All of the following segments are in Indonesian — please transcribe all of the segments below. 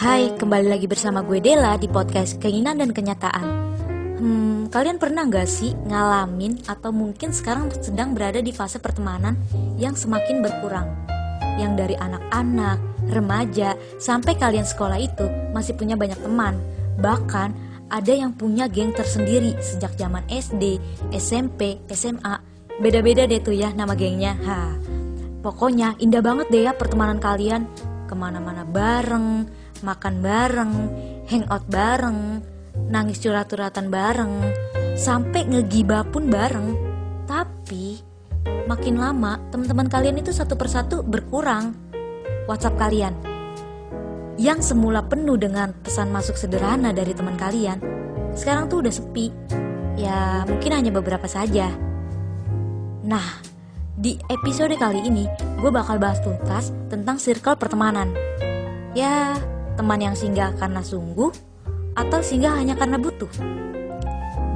Hai, kembali lagi bersama gue Dela di podcast Keinginan dan Kenyataan. Hmm, kalian pernah gak sih ngalamin atau mungkin sekarang sedang berada di fase pertemanan yang semakin berkurang? Yang dari anak-anak, remaja, sampai kalian sekolah itu masih punya banyak teman. Bahkan ada yang punya geng tersendiri sejak zaman SD, SMP, SMA. Beda-beda deh tuh ya nama gengnya. Ha. Pokoknya indah banget deh ya pertemanan kalian. Ke mana-mana bareng, makan bareng, hangout bareng, nangis curhat-curhatan bareng, sampai ngegibah pun bareng. Tapi makin lama teman-teman kalian itu satu persatu berkurang. WhatsApp kalian yang semula penuh dengan pesan masuk sederhana dari teman kalian, sekarang tuh udah sepi. Ya, mungkin hanya beberapa saja. Nah, di episode kali ini gue bakal bahas tuntas tentang circle pertemanan. Ya, teman yang singgah karena sungguh atau singgah hanya karena butuh.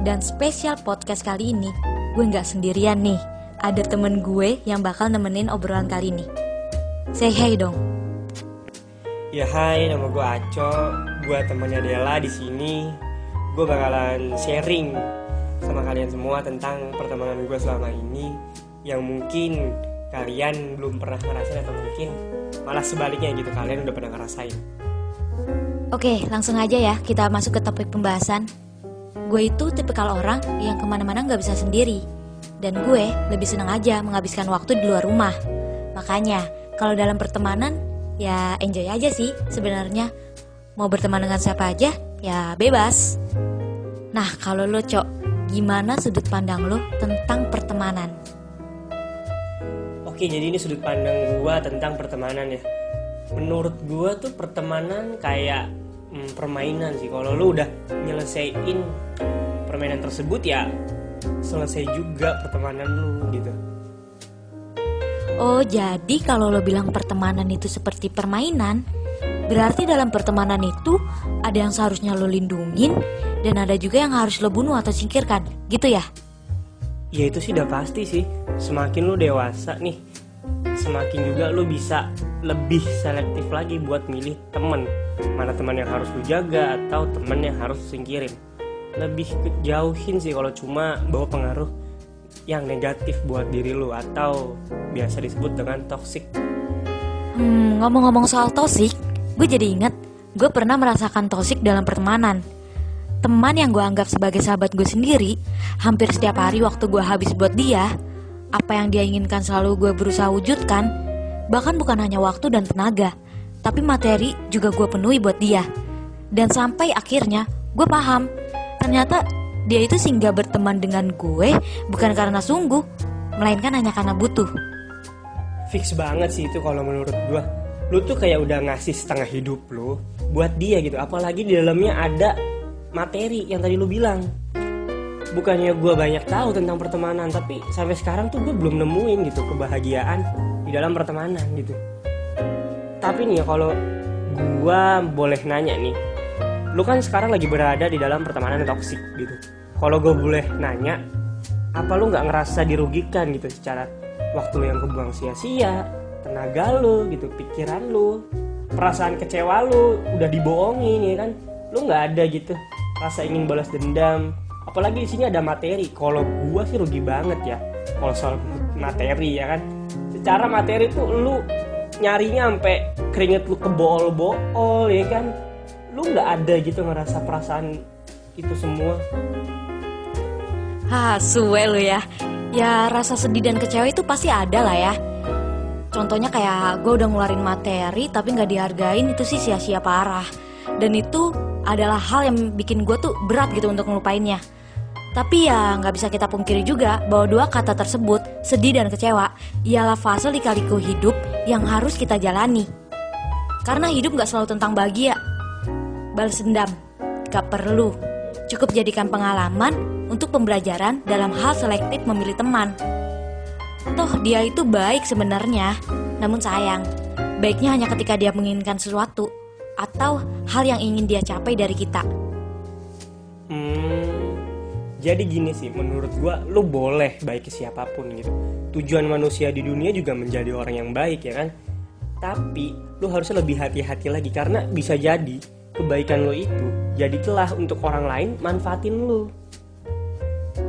Dan spesial podcast kali ini, gue nggak sendirian nih. Ada temen gue yang bakal nemenin obrolan kali ini. Say hey dong. Ya hai, nama gue Aco, gue temannya Dela di sini. Gue bakalan sharing sama kalian semua tentang pertemanan gue selama ini yang mungkin kalian belum pernah ngerasain atau mungkin malah sebaliknya gitu kalian udah pernah ngerasain. Oke, langsung aja ya kita masuk ke topik pembahasan. Gue itu tipikal orang yang ke mana-mana nggak bisa sendiri. Dan gue lebih senang aja menghabiskan waktu di luar rumah. Makanya, kalau dalam pertemanan, ya enjoy aja sih sebenarnya. Mau berteman dengan siapa aja, ya bebas. Nah, kalau lo, Cok, gimana sudut pandang lo tentang pertemanan? Oke, jadi ini sudut pandang gue tentang pertemanan ya. Menurut gue tuh pertemanan kayak hmm, permainan sih. Kalau lu udah nyelesain permainan tersebut ya selesai juga pertemanan lu gitu. Oh, jadi kalau lo bilang pertemanan itu seperti permainan, berarti dalam pertemanan itu ada yang seharusnya lo lindungin dan ada juga yang harus lo bunuh atau singkirkan, gitu ya? Ya itu sih udah pasti sih. Semakin lu dewasa nih, semakin juga lu bisa lebih selektif lagi buat milih temen. Mana teman yang harus lu jaga atau temen yang harus singkirin. Lebih jauhin sih kalau cuma bawa pengaruh yang negatif buat diri lu atau biasa disebut dengan toxic. Hmm, ngomong-ngomong soal toxic, gue jadi inget gue pernah merasakan toxic dalam pertemanan. Teman yang gue anggap sebagai sahabat gue sendiri, hampir setiap hari waktu gue habis buat dia, apa yang dia inginkan selalu gue berusaha wujudkan, bahkan bukan hanya waktu dan tenaga, tapi materi juga gue penuhi buat dia. Dan sampai akhirnya gue paham, ternyata dia itu singgah berteman dengan gue bukan karena sungguh, melainkan hanya karena butuh. Fix banget sih itu kalau menurut gua. Lu tuh kayak udah ngasih setengah hidup lu buat dia gitu. Apalagi di dalamnya ada materi yang tadi lu bilang. Bukannya gua banyak tahu tentang pertemanan, tapi sampai sekarang tuh gue belum nemuin gitu kebahagiaan di dalam pertemanan gitu. Tapi nih ya kalau gua boleh nanya nih, lu kan sekarang lagi berada di dalam pertemanan toksik gitu. Kalau gue boleh nanya, apa lu nggak ngerasa dirugikan gitu secara waktu lu yang kebuang sia-sia, tenaga lu gitu, pikiran lu, perasaan kecewa lu udah dibohongin ya kan? Lu nggak ada gitu rasa ingin balas dendam. Apalagi di sini ada materi. Kalau gua sih rugi banget ya. Kalau soal materi ya kan. Secara materi tuh lu nyarinya sampai keringet lu kebol-bol ya kan. Lu nggak ada gitu ngerasa perasaan itu semua. Hah, suwe lu ya. Ya rasa sedih dan kecewa itu pasti ada lah ya. Contohnya kayak gue udah ngeluarin materi tapi nggak dihargain itu sih sia-sia parah. Dan itu adalah hal yang bikin gue tuh berat gitu untuk ngelupainnya. Tapi ya nggak bisa kita pungkiri juga bahwa dua kata tersebut, sedih dan kecewa, ialah fase lika-liku hidup yang harus kita jalani. Karena hidup nggak selalu tentang bahagia. Balas dendam, gak perlu. Cukup jadikan pengalaman untuk pembelajaran dalam hal selektif memilih teman. Toh dia itu baik sebenarnya, namun sayang, baiknya hanya ketika dia menginginkan sesuatu atau hal yang ingin dia capai dari kita. Jadi gini sih, menurut gua lu boleh baik ke siapa pun gitu. Tujuan manusia di dunia juga menjadi orang yang baik ya kan. Tapi lu harusnya lebih hati-hati lagi karena bisa jadi kebaikan lo itu jadi celah untuk orang lain manfaatin lu.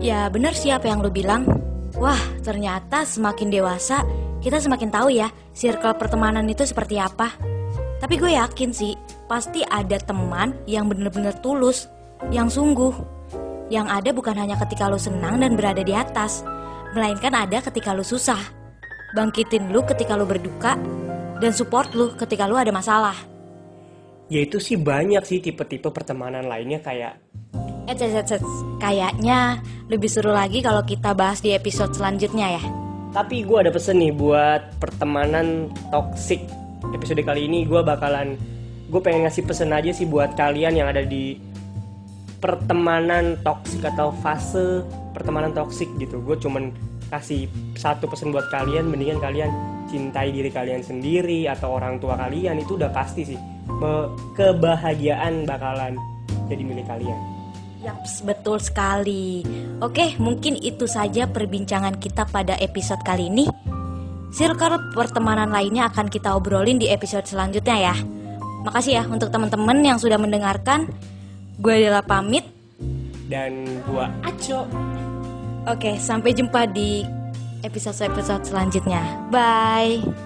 Ya bener sih apa yang lu bilang. Wah, ternyata semakin dewasa kita semakin tahu ya circle pertemanan itu seperti apa. Tapi gue yakin sih, pasti ada teman yang bener-bener tulus, yang sungguh. Yang ada bukan hanya ketika lu senang dan berada di atas, melainkan ada ketika lu susah. Bangkitin lu ketika lu berduka, dan support lu ketika lu ada masalah. Ya itu sih banyak sih tipe-tipe pertemanan lainnya kayak Eh, cet, cet. kayaknya lebih seru lagi kalau kita bahas di episode selanjutnya ya. Tapi gue ada pesen nih buat pertemanan toxic Episode kali ini gue bakalan Gue pengen ngasih pesen aja sih buat kalian yang ada di Pertemanan toxic atau fase pertemanan toxic gitu Gue cuman kasih satu pesan buat kalian Mendingan kalian cintai diri kalian sendiri Atau orang tua kalian Itu udah pasti sih Kebahagiaan bakalan jadi milik kalian Yaps, betul sekali. Oke, mungkin itu saja perbincangan kita pada episode kali ini. Circle pertemanan lainnya akan kita obrolin di episode selanjutnya ya. Makasih ya untuk teman-teman yang sudah mendengarkan. Gue adalah pamit. Dan gue Aco Oke, sampai jumpa di episode-episode selanjutnya. Bye.